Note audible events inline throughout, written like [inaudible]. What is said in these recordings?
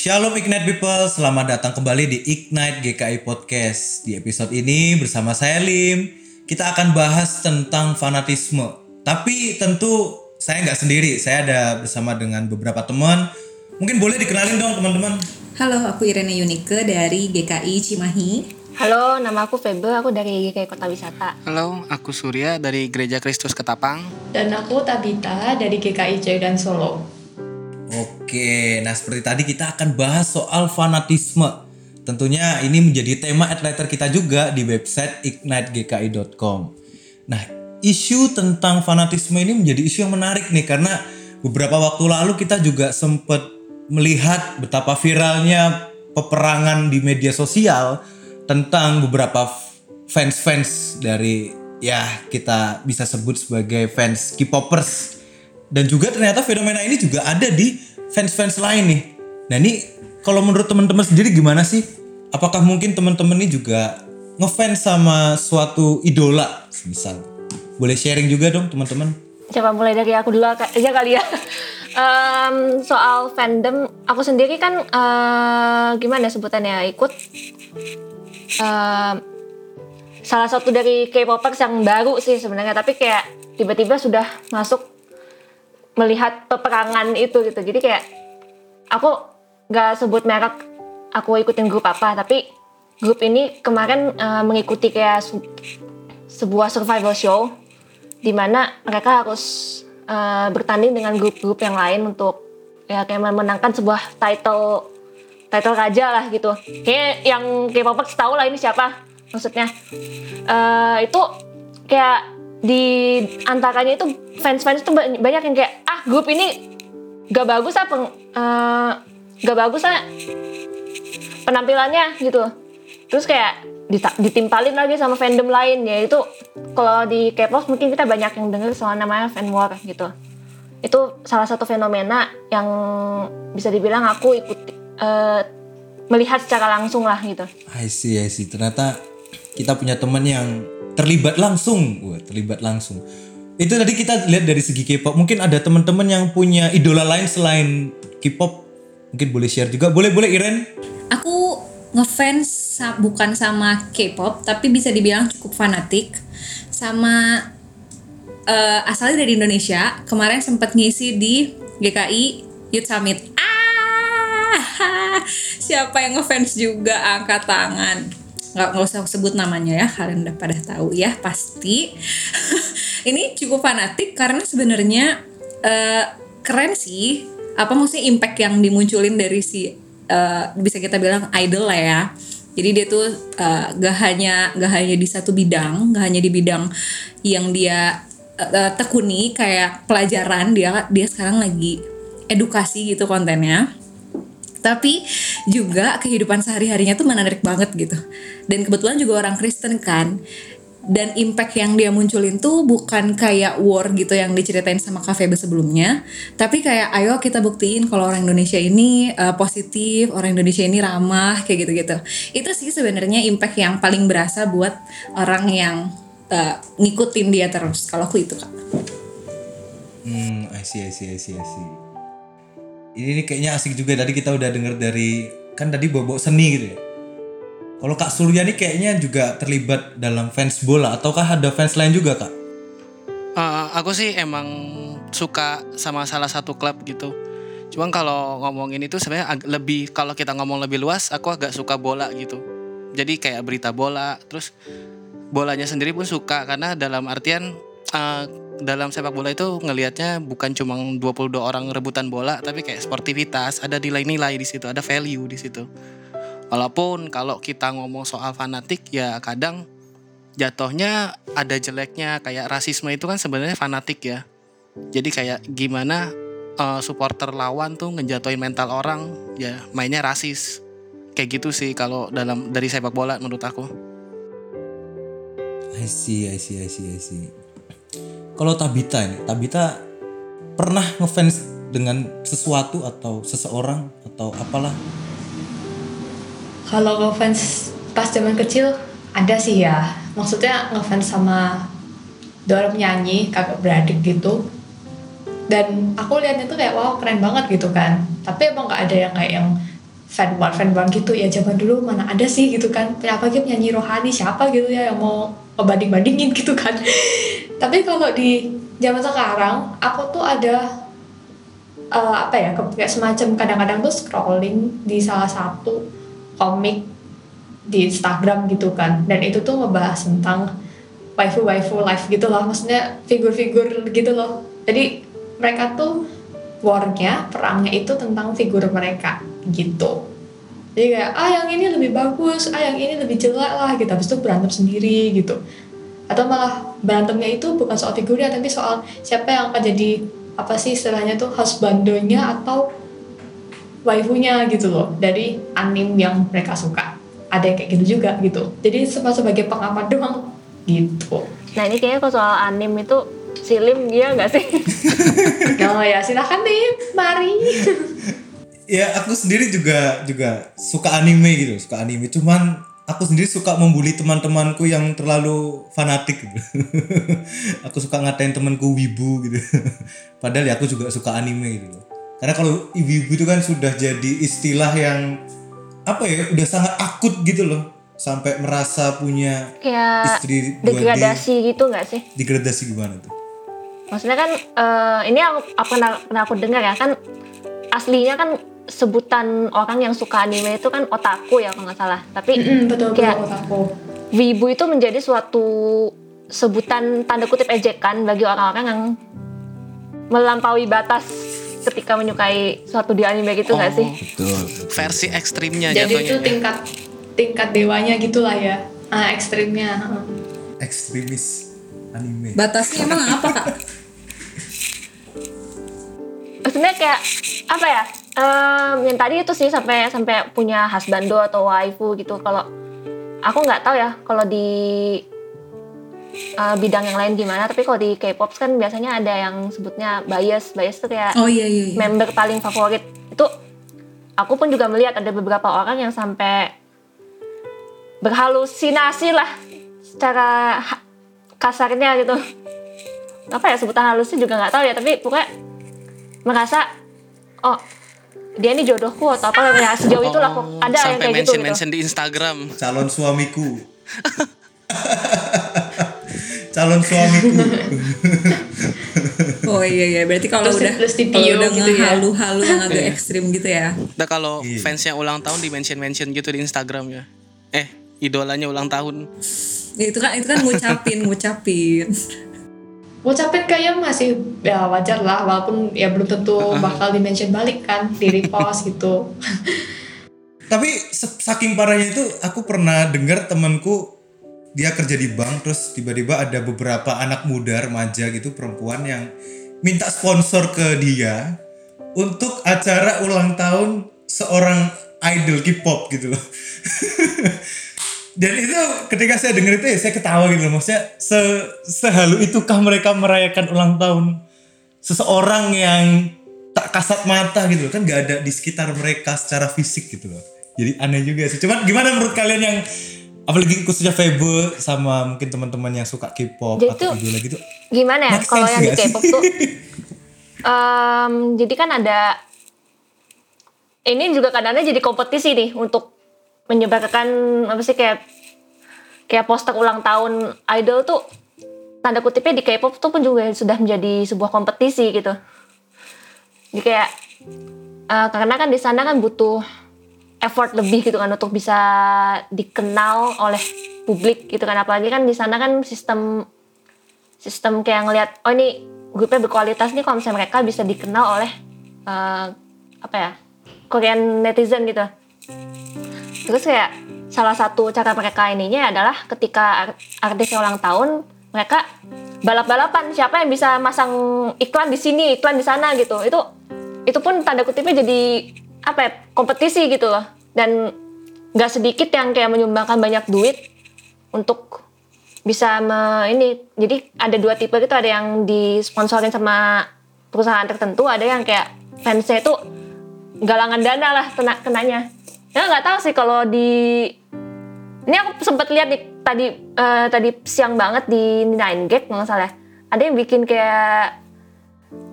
Shalom Ignite People, selamat datang kembali di Ignite GKI Podcast. Di episode ini bersama saya Lim, kita akan bahas tentang fanatisme. Tapi tentu saya nggak sendiri, saya ada bersama dengan beberapa teman. Mungkin boleh dikenalin dong teman-teman. Halo, aku Irene Yunike dari GKI Cimahi. Halo, nama aku Febe, aku dari GKI Kota Wisata. Halo, aku Surya dari Gereja Kristus Ketapang. Dan aku Tabita dari GKI Jaya Solo. Oke, nah seperti tadi kita akan bahas soal fanatisme. Tentunya ini menjadi tema letter kita juga di website ignitegki.com. Nah, isu tentang fanatisme ini menjadi isu yang menarik nih karena beberapa waktu lalu kita juga sempat melihat betapa viralnya peperangan di media sosial tentang beberapa fans-fans dari ya kita bisa sebut sebagai fans K-popers dan juga ternyata fenomena ini juga ada di fans-fans lain nih. Nah ini kalau menurut teman-teman sendiri gimana sih? Apakah mungkin teman-teman ini juga ngefans sama suatu idola misal? Boleh sharing juga dong teman-teman? Coba mulai dari aku dulu aja kali ya. um, soal fandom, aku sendiri kan uh, gimana sebutannya ikut uh, salah satu dari K-popers yang baru sih sebenarnya, tapi kayak tiba-tiba sudah masuk melihat peperangan itu gitu. Jadi kayak aku nggak sebut merek aku ikutin grup apa tapi grup ini kemarin uh, mengikuti kayak sebuah survival show di mana mereka harus uh, bertanding dengan grup-grup yang lain untuk ya kayak memenangkan sebuah title title raja lah gitu. Kayak yang K-popers tahu lah ini siapa maksudnya. Uh, itu kayak di antaranya itu fans-fans itu banyak yang kayak ah grup ini gak bagus apa uh, eh, gak bagus ah penampilannya gitu terus kayak ditimpalin lagi sama fandom lain ya itu kalau di K-pop mungkin kita banyak yang dengar soal namanya fan war gitu itu salah satu fenomena yang bisa dibilang aku ikut uh, melihat secara langsung lah gitu. I see, I see. Ternyata kita punya teman yang terlibat langsung, Wah, terlibat langsung. Itu tadi kita lihat dari segi K-pop. Mungkin ada teman-teman yang punya idola lain selain K-pop. Mungkin boleh share juga. Boleh, boleh Iren? Aku ngefans bukan sama K-pop, tapi bisa dibilang cukup fanatik sama uh, asalnya dari Indonesia. Kemarin sempat ngisi di GKI Youth Summit. Ah, [laughs] siapa yang ngefans juga angkat tangan nggak nggak usah sebut namanya ya kalian udah pada tahu ya pasti. [laughs] Ini cukup fanatik karena sebenarnya uh, keren sih. Apa maksudnya impact yang dimunculin dari si uh, bisa kita bilang idol lah ya. Jadi dia tuh uh, gak hanya gak hanya di satu bidang gak hanya di bidang yang dia uh, tekuni kayak pelajaran dia dia sekarang lagi edukasi gitu kontennya tapi juga kehidupan sehari-harinya tuh menarik banget gitu. Dan kebetulan juga orang Kristen kan. Dan impact yang dia munculin tuh bukan kayak war gitu yang diceritain sama kafe sebelumnya. Tapi kayak ayo kita buktiin kalau orang Indonesia ini uh, positif orang Indonesia ini ramah kayak gitu-gitu. Itu sih sebenarnya impact yang paling berasa buat orang yang uh, ngikutin dia terus. Kalau aku itu kak. Hmm I see I see I see I see ini, kayaknya asik juga tadi kita udah denger dari kan tadi bobok seni gitu ya. Kalau Kak Surya nih kayaknya juga terlibat dalam fans bola ataukah ada fans lain juga Kak? Uh, aku sih emang suka sama salah satu klub gitu. Cuman kalau ngomongin itu sebenarnya lebih kalau kita ngomong lebih luas, aku agak suka bola gitu. Jadi kayak berita bola, terus bolanya sendiri pun suka karena dalam artian uh, dalam sepak bola itu ngelihatnya bukan cuma 22 orang rebutan bola tapi kayak sportivitas, ada nilai-nilai di situ, ada value di situ. Walaupun kalau kita ngomong soal fanatik ya kadang jatuhnya ada jeleknya kayak rasisme itu kan sebenarnya fanatik ya. Jadi kayak gimana uh, supporter lawan tuh ngejatuhin mental orang ya mainnya rasis. Kayak gitu sih kalau dalam dari sepak bola menurut aku. I see, I see, I see, I see. Kalau Tabita ini, Tabita pernah ngefans dengan sesuatu atau seseorang atau apalah? Kalau ngefans pas zaman kecil ada sih ya. Maksudnya ngefans sama dua penyanyi kakak beradik gitu. Dan aku lihatnya tuh kayak wow keren banget gitu kan. Tapi emang nggak ada yang kayak yang fanboy fanboy gitu ya zaman dulu mana ada sih gitu kan apalagi penyanyi rohani siapa gitu ya yang mau ngebanding bandingin gitu kan. Tapi kalau di zaman sekarang aku tuh ada eh, apa ya kayak semacam kadang-kadang tuh scrolling di salah satu komik di Instagram gitu kan. Dan itu tuh ngebahas tentang waifu waifu life gitu loh. Maksudnya figur-figur gitu loh. Jadi mereka tuh warnya perangnya itu tentang figur mereka gitu jadi kayak ah yang ini lebih bagus ah yang ini lebih jelek lah gitu. Habis itu berantem sendiri gitu. Atau malah berantemnya itu bukan soal figurnya tapi soal siapa yang akan jadi apa sih istilahnya tuh husbandonya atau waifunya gitu loh dari anim yang mereka suka. Ada yang kayak gitu juga gitu. Jadi cuma sebagai pengamat [laughs] doang gitu. Nah ini kayaknya kalau soal anim itu Silim dia nggak sih? [laughs] oh ya silahkan nih mari [laughs] Ya aku sendiri juga juga suka anime gitu, suka anime. Cuman aku sendiri suka membuli teman-temanku yang terlalu fanatik gitu. [laughs] aku suka ngatain temanku wibu gitu. [laughs] Padahal ya aku juga suka anime gitu loh. Karena kalau ibu-ibu itu kan sudah jadi istilah yang apa ya, udah sangat akut gitu loh. Sampai merasa punya Kayak istri 2D. degradasi gitu nggak sih? Degradasi gimana tuh? Maksudnya kan eh, ini aku, aku pernah, pernah aku dengar ya kan aslinya kan sebutan orang yang suka anime itu kan otaku ya kalau nggak salah. Tapi Mm, betul betul Kayak- otaku wibu itu menjadi suatu sebutan tanda kutip ejekan bagi orang-orang yang melampaui batas ketika menyukai suatu di anime gitu nggak sih? Betul. versi ekstrimnya jadi jatuhnya itu tingkat tingkat dewanya gitulah ya ah ekstrimnya heeh. Ekstremis anime. Batasnya emang apa kak? maksudnya kayak apa ya em, yang tadi itu sih sampai sampai punya husbando atau waifu gitu kalau aku nggak tahu ya kalau di eh, bidang yang lain gimana tapi kalau di K-pop kan biasanya ada yang sebutnya bias bias itu kayak Oh iya iya. iya. member paling favorit itu aku pun juga melihat ada beberapa orang yang sampai berhalusinasi lah secara kasarnya gitu apa ya sebutan halusnya juga nggak tahu ya tapi pokoknya merasa oh dia ini jodohku atau apa ya sejauh itulah kok Oh, ada yang sampai kayak gitu, mention gitu. mention di Instagram calon suamiku [laughs] calon suamiku [laughs] Oh iya iya. Berarti kalau udah plus di kalau bio udah gitu ya. halu-halu yang agak ekstrim gitu ya. Nah kalau Iya. fans yang ulang tahun di mention mention gitu di Instagram ya eh idolanya ulang tahun Ya, itu kan itu kan ngucapin ngucapin. [laughs] ngucapin kayak masih ya wajar lah walaupun ya belum tentu [laughs] bakal di mention balik kan di repost gitu tapi saking parahnya itu aku pernah dengar temanku dia kerja di bank terus tiba-tiba ada beberapa anak muda remaja gitu perempuan yang minta sponsor ke dia untuk acara ulang tahun seorang idol K-pop gitu loh. [laughs] Dan itu ketika saya dengar itu ya saya ketawa gitu loh. Maksudnya se sehalu itukah mereka merayakan ulang tahun seseorang yang tak kasat mata gitu loh. Kan gak ada di sekitar mereka secara fisik gitu loh. Jadi aneh juga sih. Cuman gimana menurut kalian yang apalagi khususnya Febe sama mungkin teman-teman yang suka K-pop atau idola gitu. gimana ya kalau yang di? K-pop tuh [laughs] em, jadi kan ada ini juga kadang-kadang jadi kompetisi nih untuk menyebarkan apa sih kayak kayak poster ulang tahun idol tuh tanda kutipnya di K-pop tuh pun juga sudah menjadi sebuah kompetisi gitu. Jadi kayak eh, karena kan di sana kan butuh effort lebih gitu kan untuk bisa dikenal oleh publik gitu kan apalagi kan di sana kan sistem sistem kayak ngelihat oh ini grupnya berkualitas nih kalau misalnya mereka bisa dikenal oleh eh, apa ya Korean netizen gitu terus kayak salah satu cara mereka ininya adalah ketika art- artis ulang tahun mereka balap-balapan siapa yang bisa masang iklan di sini iklan di sana gitu. Itu itu pun tanda kutipnya jadi apa ya kompetisi gitu loh. Dan nggak sedikit yang kayak menyumbangkan banyak duit untuk bisa me, ini. Jadi ada dua tipe gitu ada yang disponsorin sama perusahaan tertentu ada yang kayak fansnya itu galangan dana lah kena kenanya ya nggak tahu sih kalau di ini aku sempat lihat di tadi eh, tadi siang banget di Nine Gag nggak salah ya. ada yang bikin kayak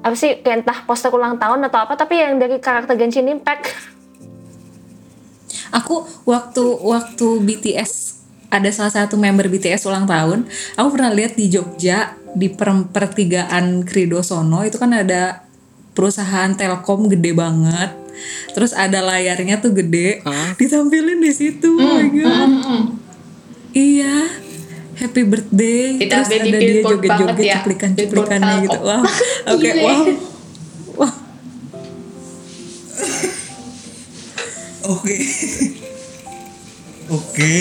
apa sih kayak entah poster ulang tahun atau apa tapi yang dari karakter Genshin Impact [laughs] Aku waktu waktu BTS ada salah satu member BTS ulang tahun, aku pernah lihat di Jogja di per- pertigaan Kridosono itu kan ada perusahaan Telkom gede banget. Terus ada layarnya tuh gede, ditampilin di situ. Oh my god. Iya. Happy birthday. Kita Terus ada dia joget-joget ya. cuplikan-cuplikannya Billboard gitu. Wah. Oke, [laughs] Gile. wow. [laughs] Wah. Oke. Oke.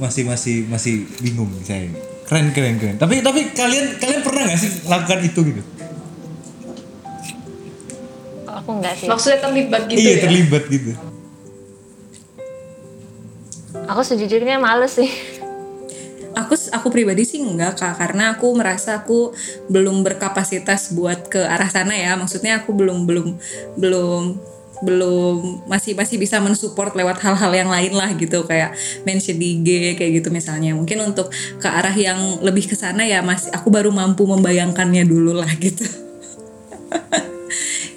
masih masih masih bingung saya. Keren keren keren. Tapi tapi kalian kalian pernah nggak sih lakukan itu gitu? Aku enggak sih. Maksudnya terlibat gitu iya ya? terlibat gitu. Aku sejujurnya males sih. aku aku pribadi sih enggak kak karena aku merasa aku belum berkapasitas buat ke arah sana ya maksudnya aku belum belum belum belum masih masih bisa mensupport lewat hal-hal yang lain lah gitu kayak mention di IG kayak gitu misalnya mungkin untuk ke arah yang lebih ke sana ya masih aku baru mampu membayangkannya dulu lah gitu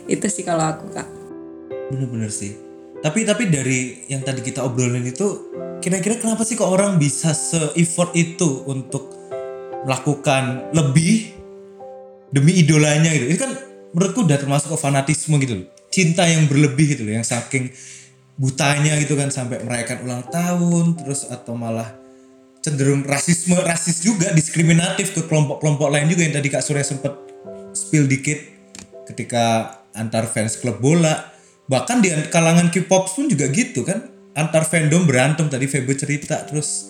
itu sih kalau aku kak Bener-bener sih. Tapi tapi dari yang tadi kita obrolin itu, kira-kira kenapa sih kok orang bisa se-effort itu untuk melakukan lebih demi idolanya gitu? Itu kan menurutku udah termasuk ke fanatisme gitu loh. Cinta yang berlebih gitu loh, yang saking butanya gitu kan sampai merayakan ulang tahun terus atau malah cenderung rasisme rasis juga diskriminatif ke kelompok-kelompok lain juga yang tadi Kak Surya sempat spill dikit ketika antar fans klub bola. Bahkan di kalangan K-pop pun juga gitu kan. Antar fandom berantem tadi Febe cerita terus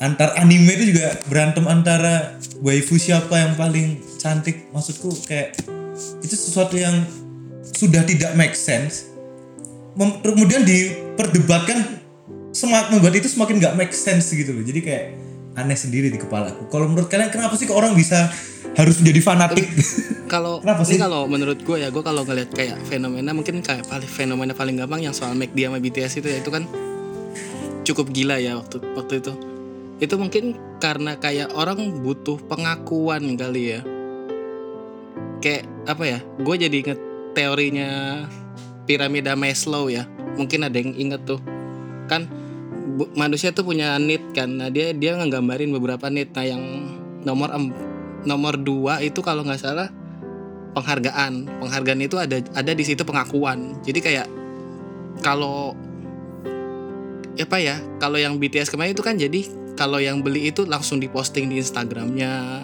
antar anime itu juga berantem antara waifu siapa yang paling cantik. Maksudku kayak itu sesuatu yang sudah tidak make sense. Mem- kemudian diperdebatkan semakin membuat itu semakin nggak make sense gitu loh. Jadi kayak aneh sendiri di kepalaku kalau menurut kalian kenapa sih orang bisa harus menjadi fanatik Kalau ini kalau menurut gue ya gue kalau ngeliat kayak fenomena mungkin kayak paling fenomena paling gampang yang soal make dia sama BTS itu ya itu kan cukup gila ya waktu waktu itu. Itu mungkin karena kayak orang butuh pengakuan kali ya. Kayak apa ya? Gue jadi inget teorinya piramida Maslow ya. Mungkin ada yang inget tuh. Kan bu- manusia tuh punya need kan. Nah, dia dia ngegambarin beberapa need. Nah, yang nomor nomor dua itu kalau nggak salah penghargaan. Penghargaan itu ada ada di situ pengakuan. Jadi kayak kalau apa ya kalau yang BTS kemarin itu kan jadi kalau yang beli itu langsung diposting di Instagramnya.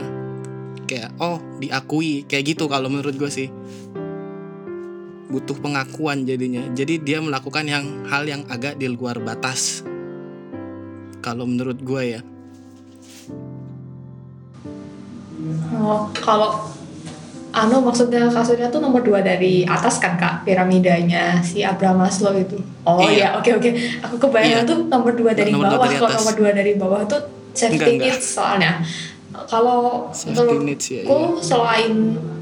Kayak oh diakui. Kayak gitu kalau menurut gue sih. Butuh pengakuan jadinya. Jadi dia melakukan yang hal yang agak di luar batas. Kalau menurut gue ya. Oh, kalau anu maksudnya kasusnya tuh nomor dua dari atas kan kak piramidanya si Abraham Maslow itu. Oh Iya. iya oke oke. Aku kebayang Iya. tuh nomor dua dari Nomor dua bawah. dari Kalau nomor dua dari bawah tuh safety Enggak, enggak. needs soalnya. Kalau needs, ya, menurutku selain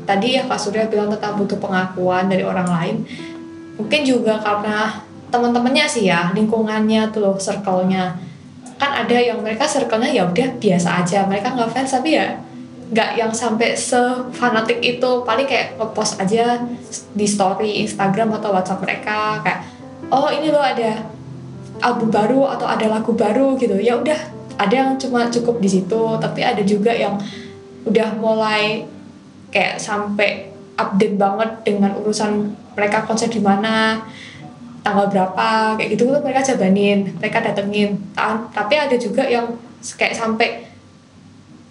tadi ya Kak Surya bilang tentang butuh pengakuan dari orang lain, mungkin juga karena teman-temannya sih ya lingkungannya tuh loh circle-nya kan ada yang mereka circle-nya ya udah biasa aja mereka nggak fans tapi ya nggak yang sampai sefanatik itu. Paling kayak ngepost aja di story Instagram atau WhatsApp mereka kayak oh ini loh ada album baru atau ada lagu baru gitu. Ya udah ada yang cuma cukup di situ tapi ada juga yang udah mulai kayak sampai update banget dengan urusan mereka konser di mana tanggal berapa kayak gitu tuh mereka jabanin mereka datengin. Ta- tapi ada juga yang kayak sampai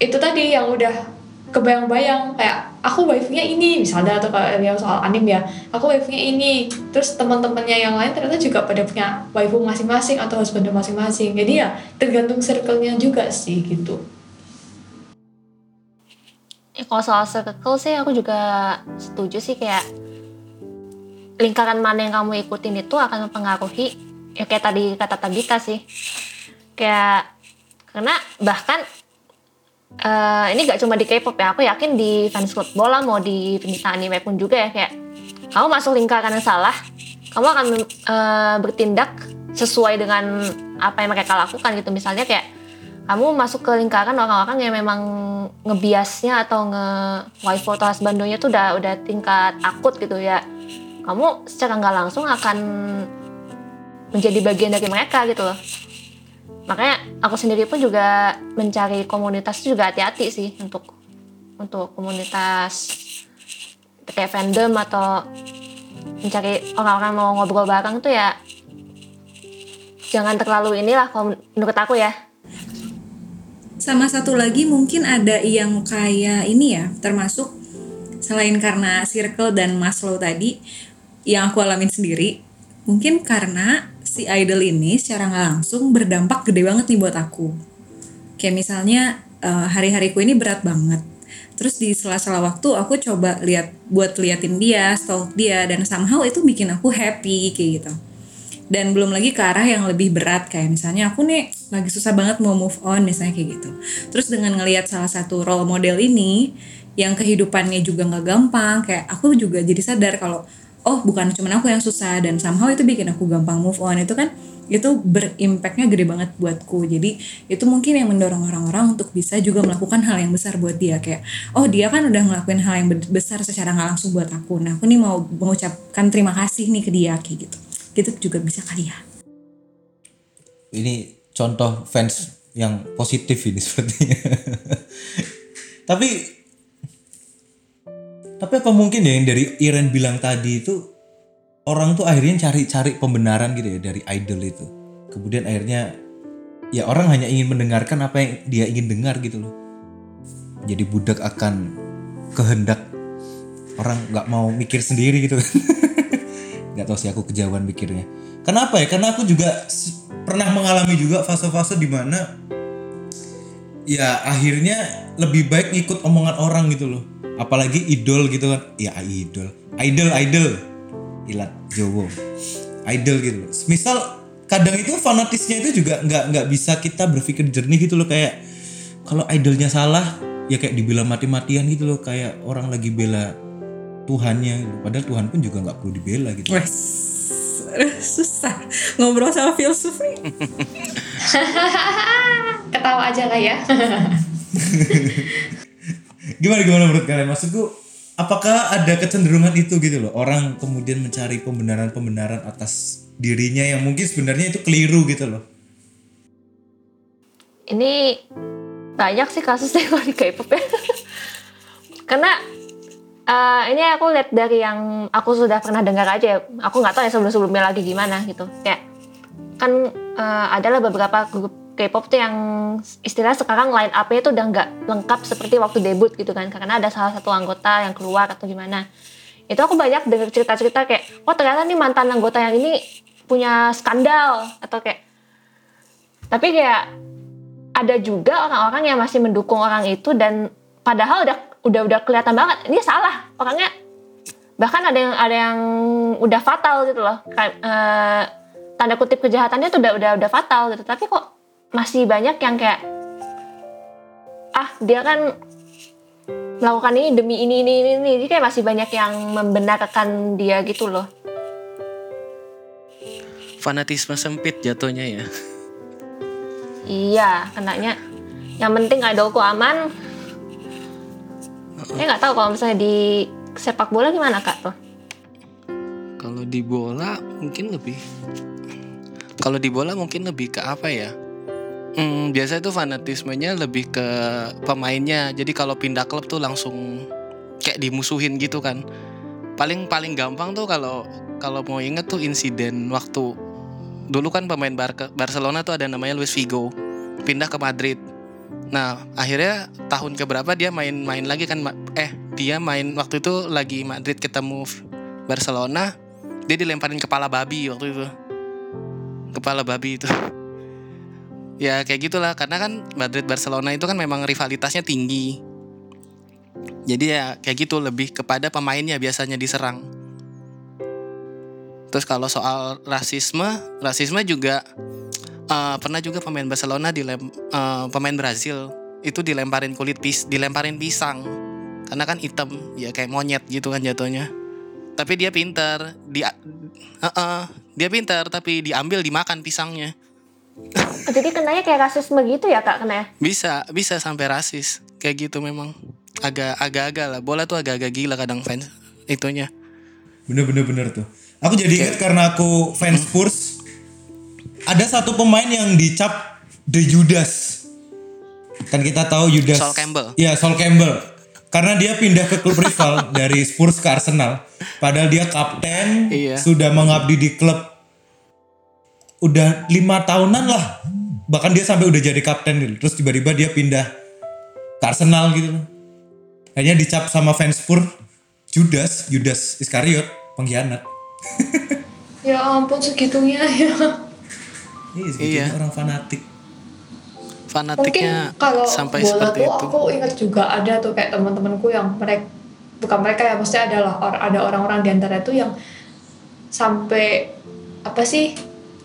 itu tadi yang udah kebayang-bayang kayak aku wifi-nya ini misalnya atau kayak yang soal anim ya. Aku wifi-nya ini. Terus teman-temannya yang lain ternyata juga pada punya waifu masing-masing atau husband masing-masing. Jadi ya tergantung circle-nya juga sih gitu. Ya, kalau soal circle sih aku juga setuju sih kayak lingkaran mana yang kamu ikutin itu akan mempengaruhi ya kayak tadi kata Tabita sih. Kayak karena bahkan eh, ini gak cuma di K-pop ya aku yakin di fans bola mau di penyita anime pun juga ya kayak kamu masuk lingkaran yang salah kamu akan eh, bertindak sesuai dengan apa yang mereka lakukan gitu. Misalnya kayak kamu masuk ke lingkaran orang-orang yang memang ngebiasnya atau nge waifu atau husbandonya tuh udah udah tingkat akut gitu ya. Kamu secara nggak langsung akan menjadi bagian dari mereka gitu loh makanya aku sendiri pun juga mencari komunitas juga hati-hati sih untuk untuk komunitas kayak fandom atau mencari orang-orang mau ngobrol bareng tuh ya jangan terlalu inilah kalau menurut aku ya. Sama satu lagi mungkin ada yang kayak ini ya, termasuk selain karena circle dan Maslow tadi yang aku alamin sendiri, mungkin karena si idol ini secara nggak langsung berdampak gede banget nih buat aku. Kayak misalnya eh, hari-hariku ini berat banget. Terus di sela-sela waktu aku coba lihat buat liatin dia, stalk dia dan somehow itu bikin aku happy kayak gitu dan belum lagi ke arah yang lebih berat kayak misalnya aku nih lagi susah banget mau move on misalnya kayak gitu terus dengan ngelihat salah satu role model ini yang kehidupannya juga nggak gampang kayak aku juga jadi sadar kalau oh bukan cuma aku yang susah dan somehow itu bikin aku gampang move on. Itu kan itu berimpactnya gede banget buatku. Jadi itu mungkin yang mendorong orang-orang untuk bisa juga melakukan hal yang besar buat dia. Kayak oh dia kan udah ngelakuin hal yang be- besar secara nggak langsung buat aku. Nah aku nih mau mengucapkan terima kasih nih ke dia kayak gitu. Gitu juga bisa kali ya. Ini contoh fans yang positif ini sepertinya. [laughs] tapi tapi apa mungkin ya yang dari Iren bilang tadi itu orang tuh akhirnya cari-cari pembenaran gitu ya dari idol itu. Kemudian akhirnya ya orang hanya ingin mendengarkan apa yang dia ingin dengar gitu loh. Jadi budak akan kehendak orang nggak mau mikir sendiri gitu kan. [laughs] nggak tahu sih aku kejauhan mikirnya. Kenapa ya? Karena aku juga pernah mengalami juga fase-fase di mana ya akhirnya lebih baik ngikut omongan orang gitu loh. Apalagi idol gitu kan. Ya idol. Idol, idol. Ilat Jowo. Idol gitu loh. Misal kadang itu fanatisnya itu juga nggak nggak bisa kita berpikir jernih gitu loh kayak kalau idolnya salah ya kayak dibela mati-matian gitu loh kayak orang lagi bela Tuhannya gitu. padahal Tuhan pun juga nggak perlu dibela gitu Wes, susah ngobrol sama filsuf nih. [laughs] Ketawa aja lah ya. [laughs] gimana gimana menurut kalian maksudku apakah ada kecenderungan itu gitu loh orang kemudian mencari pembenaran-pembenaran atas dirinya yang mungkin sebenarnya itu keliru gitu loh ini banyak sih kasusnya kalau di K-pop ya. [laughs] Karena eh, ini aku lihat dari yang aku sudah pernah dengar aja. ya. Aku nggak tahu ya sebelum-sebelumnya lagi gimana gitu. Kayak kan eh, adalah beberapa grup K-pop tuh yang istilah sekarang line up-nya tuh udah nggak lengkap seperti waktu debut gitu kan. Karena ada salah satu anggota yang keluar atau gimana. Itu aku banyak dengar cerita-cerita kayak, oh ternyata nih mantan anggota yang ini punya skandal atau kayak tapi kayak ada juga orang-orang yang masih mendukung orang itu dan padahal udah udah udah kelihatan banget ini salah orangnya bahkan ada yang ada yang udah fatal gitu loh Kayak, eh, tanda kutip kejahatannya tuh udah udah udah fatal gitu tapi kok masih banyak yang kayak ah dia kan melakukan ini demi ini ini ini, ini. Jadi kayak masih banyak yang membenarkan dia gitu loh Fanatisme sempit jatuhnya ya. Iya, kenanya yang penting idolku aman. Saya nggak tahu kalau misalnya di sepak bola gimana kak tuh? Kalau di bola mungkin lebih Kalau di bola mungkin lebih ke apa ya? Hmm, biasa itu fanatismenya lebih ke pemainnya. Jadi kalau pindah klub tuh langsung kayak dimusuhin gitu kan. Paling paling gampang tuh kalau kalau mau inget tuh insiden waktu dulu kan pemain Barca- Barcelona tuh ada namanya Luis Figo pindah ke Madrid. Nah akhirnya tahun keberapa dia main-main lagi kan eh dia main waktu itu lagi Madrid ketemu Barcelona dia dilemparin kepala babi waktu itu kepala babi itu ya kayak gitulah. Karena kan Madrid Barcelona itu kan memang rivalitasnya tinggi. Jadi ya kayak gitu lebih kepada pemainnya biasanya diserang. Terus kalau soal rasisme rasisme juga eh, pernah juga pemain Barcelona dilem eh, pemain Brazil itu dilemparin kulit pis dilemparin pisang. Karena kan hitam ya kayak monyet gitu kan jatuhnya. Tapi dia pintar dia Heeh, dia pintar tapi diambil dimakan pisangnya [laughs] Jadi kenanya kayak rasisme gitu ya kak kena ya? bisa bisa sampai rasis kayak gitu memang agak agak-agak lah bola tuh agak-agak gila kadang fans itunya bener bener bener tuh aku jadi ingat karena aku fans Spurs ada satu pemain yang dicap The Judas. Kan kita tahu Judas. Sol Campbell. Iya, Sol Campbell. Karena dia pindah ke klub rival [laughs] dari Spurs ke Arsenal. Padahal dia kapten, Iya. sudah mengabdi di klub udah lima tahunan lah. Bahkan dia sampai udah jadi kapten gitu. Terus tiba-tiba dia pindah ke Arsenal gitu. Akhirnya dicap sama fans Spurs Judas, Judas Iskariot, pengkhianat. [laughs] Ya ampun segitunya ya. Iya, segitunya Iya. orang fanatik. Mungkin Fanatiknya kalau sampai bola seperti tuh itu. aku ingat juga ada tuh kayak teman-temanku yang mereka bukan mereka ya maksudnya adalah or- ada orang-orang di antara itu yang sampai apa sih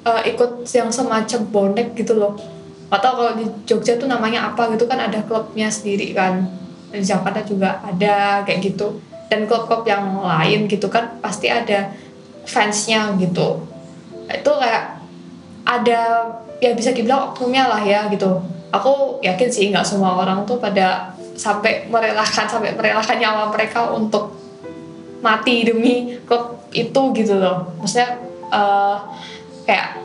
eh, ikut yang semacam bonek gitu loh. Atau kalau di Jogja tuh namanya apa gitu kan ada klubnya sendiri kan. Di Jakarta juga ada kayak gitu. Dan klub-klub yang lain gitu kan pasti ada fansnya gitu. Itu kayak ada ya bisa dibilang oknumnya lah ya gitu. Aku yakin sih nggak semua orang tuh pada sampai merelakan sampai merelakan nyawa mereka untuk mati demi klub itu gitu loh. Maksudnya eh, kayak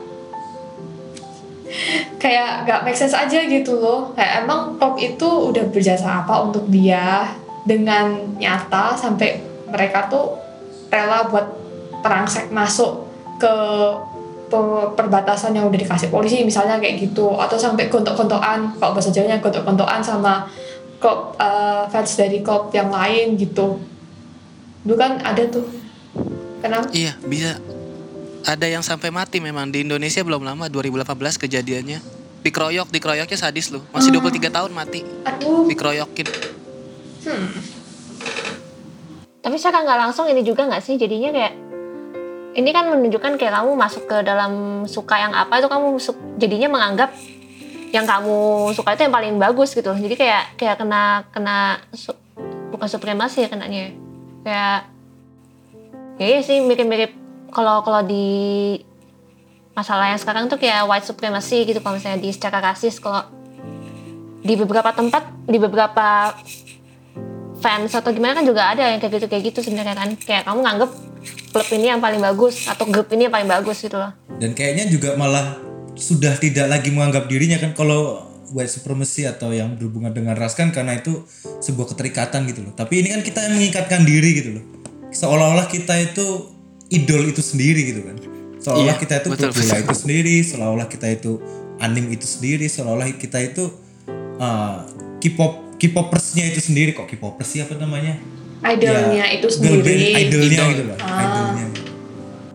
kayak gak make sense aja gitu loh. Kayak emang klub itu udah berjasa apa untuk dia dengan nyata sampai mereka tuh rela buat terangsek masuk ke pe- perbatasan yang udah dikasih polisi misalnya kayak gitu. Atau sampai gontok-gontokan kalau bahasa Jawanya gontok-gontokan sama klub eh, fans dari klub yang lain gitu. Dulu kan ada tuh. Kenapa? Iya, bisa. Ada yang sampai mati memang di Indonesia belum lama 2018 kejadiannya. Dikeroyok, dikeroyoknya sadis loh. Masih 23 tahun mati. aduh Dikeroyokin. Tapi secara nggak langsung ini juga nggak sih jadinya kayak ini kan menunjukkan kayak kamu masuk ke dalam suka yang apa itu kamu jadinya menganggap yang kamu suka itu yang paling bagus gitu. Jadi kayak kayak kena kena su- bukan supremasi ya kenanya. Kayak ya iya sih mirip-mirip kalau kalau di masalah yang sekarang tuh kayak white supremacy gitu kalau misalnya di secara rasis kalau di beberapa tempat di beberapa fans atau gimana kan juga ada yang kayak gitu kayak gitu sebenarnya kan kayak kamu nganggep klub ini yang paling bagus atau grup ini yang paling bagus gitu loh Dan kayaknya juga malah sudah tidak lagi menganggap dirinya kan kalau white supremacy atau yang berhubungan dengan ras kan karena itu sebuah keterikatan gitu loh. Tapi ini kan kita yang mengikatkan diri gitu loh. Seolah-olah kita itu idol itu sendiri gitu kan. Seolah-olah Iya, kita itu betul, itu sendiri, seolah-olah kita itu anim itu sendiri, seolah-olah kita itu uh, K-pop K-popersnya itu sendiri kok. K-popers sih apa namanya? idolnya Ya, itu girl band sendiri. idolnya Idol. gitu loh idolnya.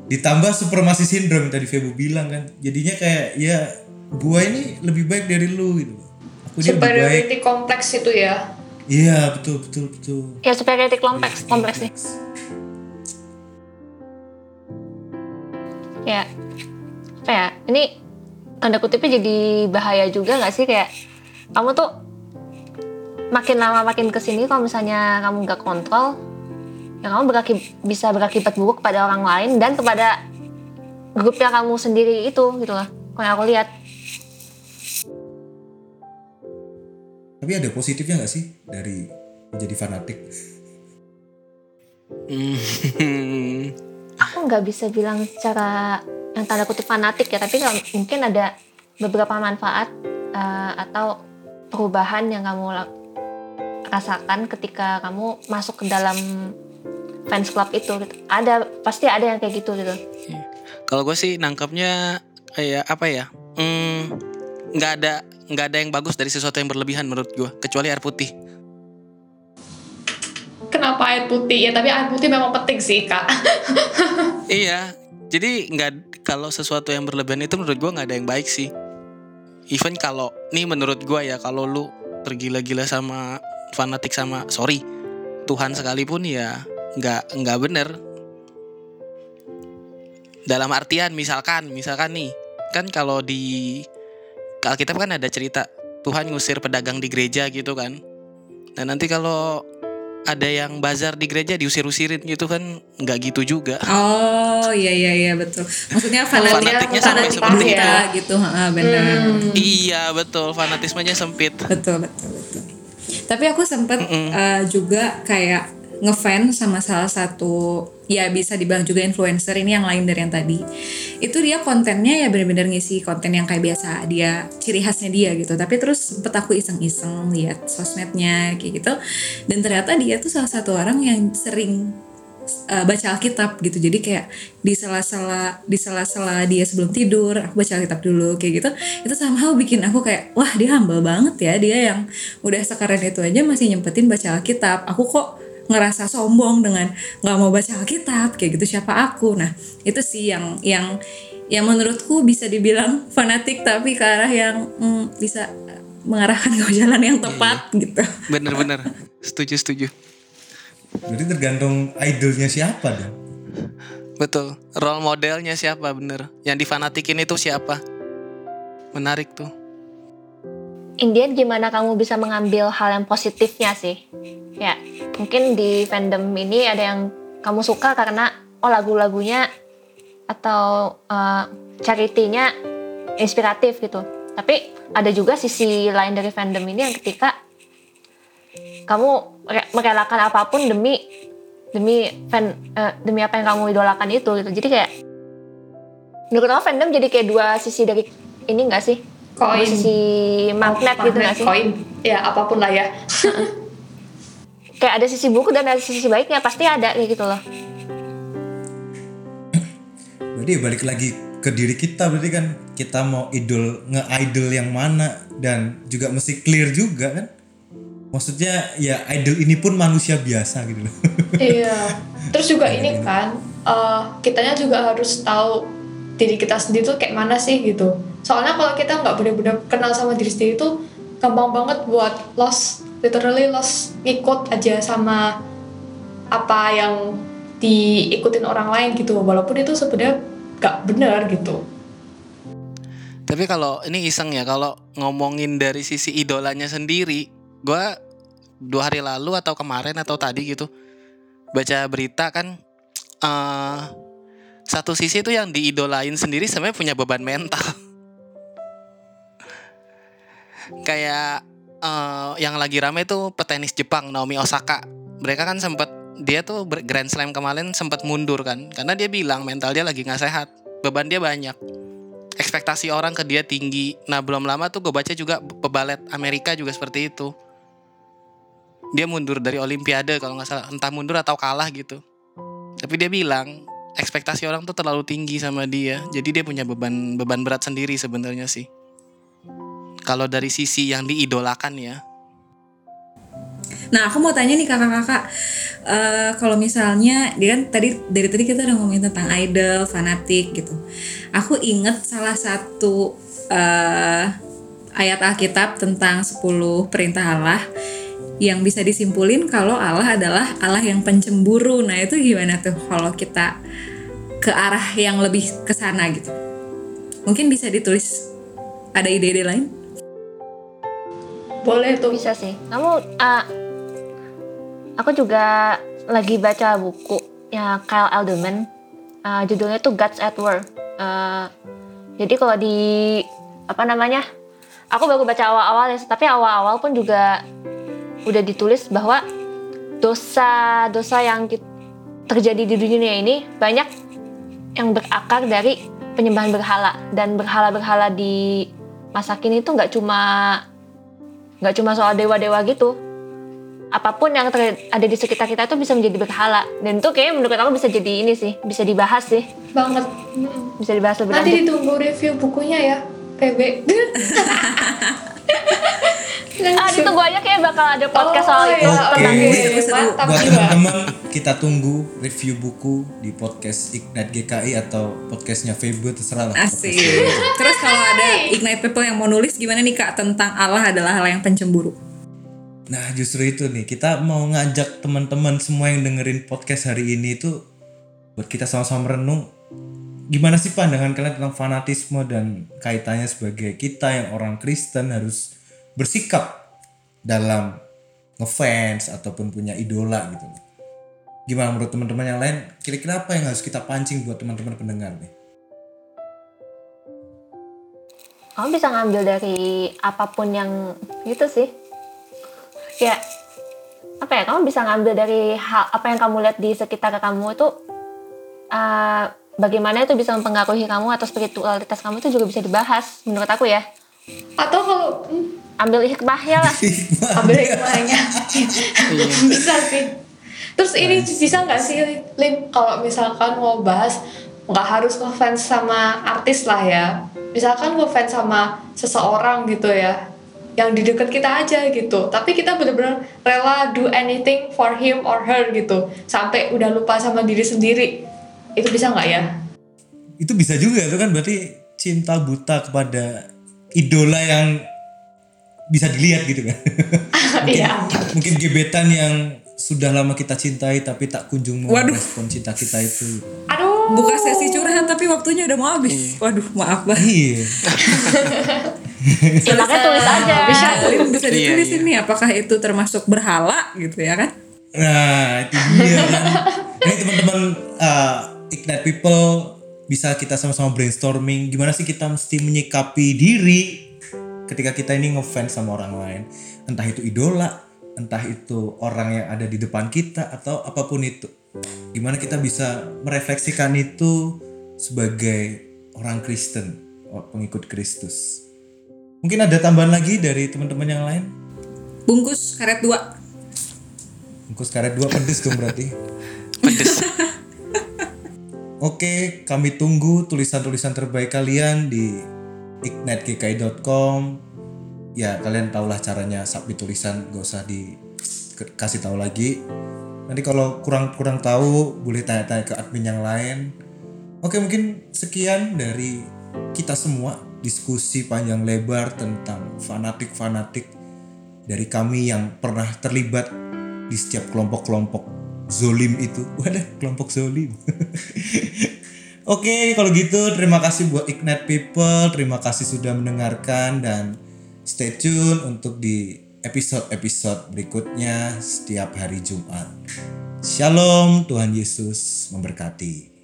Ditambah supremasi sindrom tadi Febo bilang kan. Jadinya kayak ya gua ini lebih baik dari lu gitu aku ini lebih baik. Superiority kompleks itu ya. Iya betul betul betul. Ya superiority kompleks kompleks nih ya apa ya ini tanda kutipnya jadi bahaya juga nggak sih kayak kamu tuh makin lama makin ke sini kalau misalnya kamu nggak kontrol ya kamu beraki- bisa berakibat buruk kepada orang lain dan kepada grup yang kamu sendiri itu gitu loh kalau yang aku lihat tapi ada positifnya nggak sih dari menjadi fanatik Hmm. [laughs] nggak bisa bilang secara yang tanda kutip fanatik ya tapi kalau mungkin ada beberapa manfaat eh, atau perubahan yang kamu rasakan ketika kamu masuk ke dalam fans club itu gitu. ada pasti ada yang kayak gitu gitu Kalau gue sih nangkapnya kayak apa ya? Hmm, nggak ada nggak ada yang bagus dari sesuatu yang berlebihan menurut gue, kecuali air putih. kenapa air putih ya tapi air putih memang penting sih kak [laughs] iya, jadi nggak kalau sesuatu yang berlebihan itu menurut gue nggak ada yang baik sih. Even kalau nih menurut gue ya kalau lu tergila-gila sama fanatik sama sorry Tuhan sekalipun ya nggak nggak bener. Dalam artian misalkan misalkan nih kan kalau di Alkitab kan ada cerita Tuhan ngusir pedagang di gereja gitu kan. Nah nanti kalau ada yang bazar di gereja diusir-usirin gitu kan nggak gitu juga. Oh iya iya iya betul. Maksudnya fanatik Fanatiknya sampai fanatik seperti kita itu. gitu, ha, benar. Iya betul fanatismenya sempit. Betul betul betul. Tapi aku sempet eh, juga kayak ngefans sama salah satu ya bisa dibilang juga influencer ini yang lain dari yang tadi. Itu dia kontennya ya benar-benar ngisi konten yang kayak biasa dia ciri khasnya dia gitu. Tapi terus sempet aku iseng-iseng lihat sosmednya kayak gitu. Dan ternyata dia tuh salah satu orang yang sering uh, baca Alkitab gitu. Jadi kayak di sela-sela di sela-sela dia sebelum tidur aku baca Alkitab dulu kayak gitu. Itu somehow bikin aku kayak wah dia humble banget ya. Dia yang udah sekeren itu aja masih nyempetin baca Alkitab. Aku kok ngerasa sombong dengan nggak mau baca Alkitab kayak gitu siapa aku nah itu sih yang yang yang menurutku bisa dibilang fanatik tapi ke arah yang mm, bisa mengarahkan ke jalan yang tepat gitu Bener-bener. setuju setuju. Berarti tergantung idolnya siapa dong. Betul. Role modelnya siapa bener? Yang difanatikin itu siapa? Menarik tuh. Indian gimana kamu bisa mengambil hal yang positifnya sih? Ya, mungkin di fandom ini ada yang kamu suka karena oh lagu-lagunya atau uh, charity-nya inspiratif gitu. Tapi ada juga sisi lain dari fandom ini yang ketika kamu re- merelakan apa pun demi demi fan eh, demi apa yang kamu idolakan itu gitu. Jadi kayak menurut aku fandom jadi kayak dua sisi dari ini enggak sih? Koin. sisi magnet gitu Magnet, nggak sih? koin ya apa pun lah ya [laughs] kayak ada sisi buruk dan ada sisi baiknya pasti ada kayak gitu loh Berarti ya balik lagi ke diri kita berarti kan kita mau idol nge-idol yang mana dan juga mesti clear juga kan. Maksudnya ya idol ini pun manusia biasa gitu loh. [laughs] iya terus juga ini kan eh, kitanya juga harus tahu diri kita sendiri tuh kayak mana sih gitu soalnya kalau kita nggak benar-benar kenal sama diri sendiri tuh gampang banget buat lost literally lost ngikut aja sama apa yang diikutin orang lain gitu walaupun itu sebenarnya nggak benar gitu Tapi kalau ini iseng ya, kalau ngomongin dari sisi idolanya sendiri, gua dua hari lalu atau kemarin atau tadi gitu baca berita kan eh satu sisi itu yang diidolain sendiri sebenarnya punya beban mental. [laughs] Kayak eh, yang lagi rame tuh petenis Jepang Naomi Osaka. Mereka kan sempat dia tuh Grand Slam kemarin sempat mundur kan karena dia bilang mental dia lagi nggak sehat, beban dia banyak ekspektasi orang ke dia tinggi. Nah belum lama tuh gue baca juga pebalet Amerika juga seperti itu. Dia mundur dari Olimpiade kalau nggak salah, entah mundur atau kalah gitu. Tapi dia bilang ekspektasi orang tuh terlalu tinggi sama dia, jadi dia punya beban beban berat sendiri sebenarnya sih. Kalau dari sisi yang diidolakan ya, Nah, aku mau tanya nih kakak-kakak, eh, kalau misalnya dia kan tadi dari tadi kita udah ngomongin tentang idol, fanatik gitu. Aku inget salah satu eh, ayat Alkitab tentang 10 perintah Allah yang bisa disimpulin kalau Allah adalah Allah yang pencemburu. Nah, itu gimana tuh kalau kita ke arah yang lebih ke sana gitu? Mungkin bisa ditulis ada ide-ide lain? Boleh tuh. Bisa sih. Kamu ah, aku juga lagi baca buku ya Kyle Alderman. Ah, judulnya tuh Gods at War. Ah, jadi kalau di apa namanya aku baru baca awal-awal ya tapi awal-awal pun juga udah ditulis bahwa dosa-dosa yang terjadi di dunia ini banyak yang berakar dari penyembahan berhala. Dan berhala-berhala di masa kini itu nggak cuma nggak cuma soal dewa-dewa gitu. Apa pun yang ada di sekitar kita itu bisa menjadi berhala. Dan itu kayaknya menurut aku bisa jadi ini sih bisa dibahas sih. Banget. Bisa dibahas lebih nanti lanjut. ditunggu review bukunya ya PB [laughs] ah ditunggu aja kayak bakal ada podcast Oh, soal itu iya, tentang ini. Mantap Buat teman-teman kita tunggu review buku di podcast Ignite GKI atau podcastnya Febo terserah lah. Asik. Terus kalau ada Ignite People yang mau nulis gimana nih Kak tentang Allah adalah hal yang pencemburu? Nah justru itu nih kita mau ngajak teman-teman semua yang dengerin podcast hari ini itu buat kita sama-sama merenung gimana sih pandangan kalian tentang fanatisme dan kaitannya sebagai kita yang orang Kristen harus bersikap dalam ngefans ataupun punya idola gitu. Gimana menurut teman-teman yang lain? Kira-kira apa yang harus kita pancing buat teman-teman pendengar nih? kamu bisa ngambil dari apa pun yang gitu sih ya apa ya kamu bisa ngambil dari hal apa yang kamu lihat di sekitar kamu itu eh, bagaimana itu bisa mempengaruhi kamu atau spiritualitas kamu itu juga bisa dibahas menurut aku ya atau kalau hmm, ambil hikmahnya lah. Ambil hikmahnya. Bisa sih. Terus ini bisa nggak sih Lim kalau misalkan mau bahas nggak harus ngefans sama artis lah ya. Misalkan ngefans sama seseorang gitu ya yang di dekat kita aja gitu. Tapi kita bener-bener rela do anything for him or her gitu. Sampai udah lupa sama diri sendiri. Itu bisa nggak ya? Itu bisa juga itu kan berarti cinta buta kepada idola yang bisa dilihat gitu kan [laughs] iya mungkin gebetan yang sudah lama kita cintai tapi tak kunjung mau Waduh. respon cinta kita itu aduh Buka sesi curhat tapi waktunya udah mau habis. Waduh, maaf banget. iya [laughs] ya, makanya tulis aja bisa tulis Bisa Iya, ditulis iya. ini apakah itu termasuk berhala gitu ya kan? nah itu dia kan ini teman-teman uh, ignite people bisa kita sama-sama brainstorming gimana sih kita mesti menyikapi diri ketika kita ini ngefans sama orang lain entah itu idola entah itu orang yang ada di depan kita atau apa pun itu gimana kita bisa merefleksikan itu sebagai orang Kristen pengikut Kristus mungkin ada tambahan lagi dari teman-teman yang lain Bungkus karet dua. bungkus karet dua pedes dong berarti [laughs] Pedes. Oke, kami tunggu tulisan-tulisan terbaik kalian di ignitegki.com. Ya, kalian tahulah caranya submit tulisan, gak usah dikasih tahu lagi. Nanti kalau kurang-kurang tahu, boleh tanya-tanya ke admin yang lain. Oke, mungkin sekian dari kita semua diskusi panjang lebar tentang fanatik-fanatik dari kami yang pernah terlibat di setiap kelompok-kelompok zolim itu. [laughs] Wadah, kelompok zolim. [laughs] Oke, kalau gitu terima kasih buat Ignite People, terima kasih sudah mendengarkan dan stay tune untuk di episode-episode berikutnya setiap hari Jumat. Shalom, Tuhan Yesus memberkati.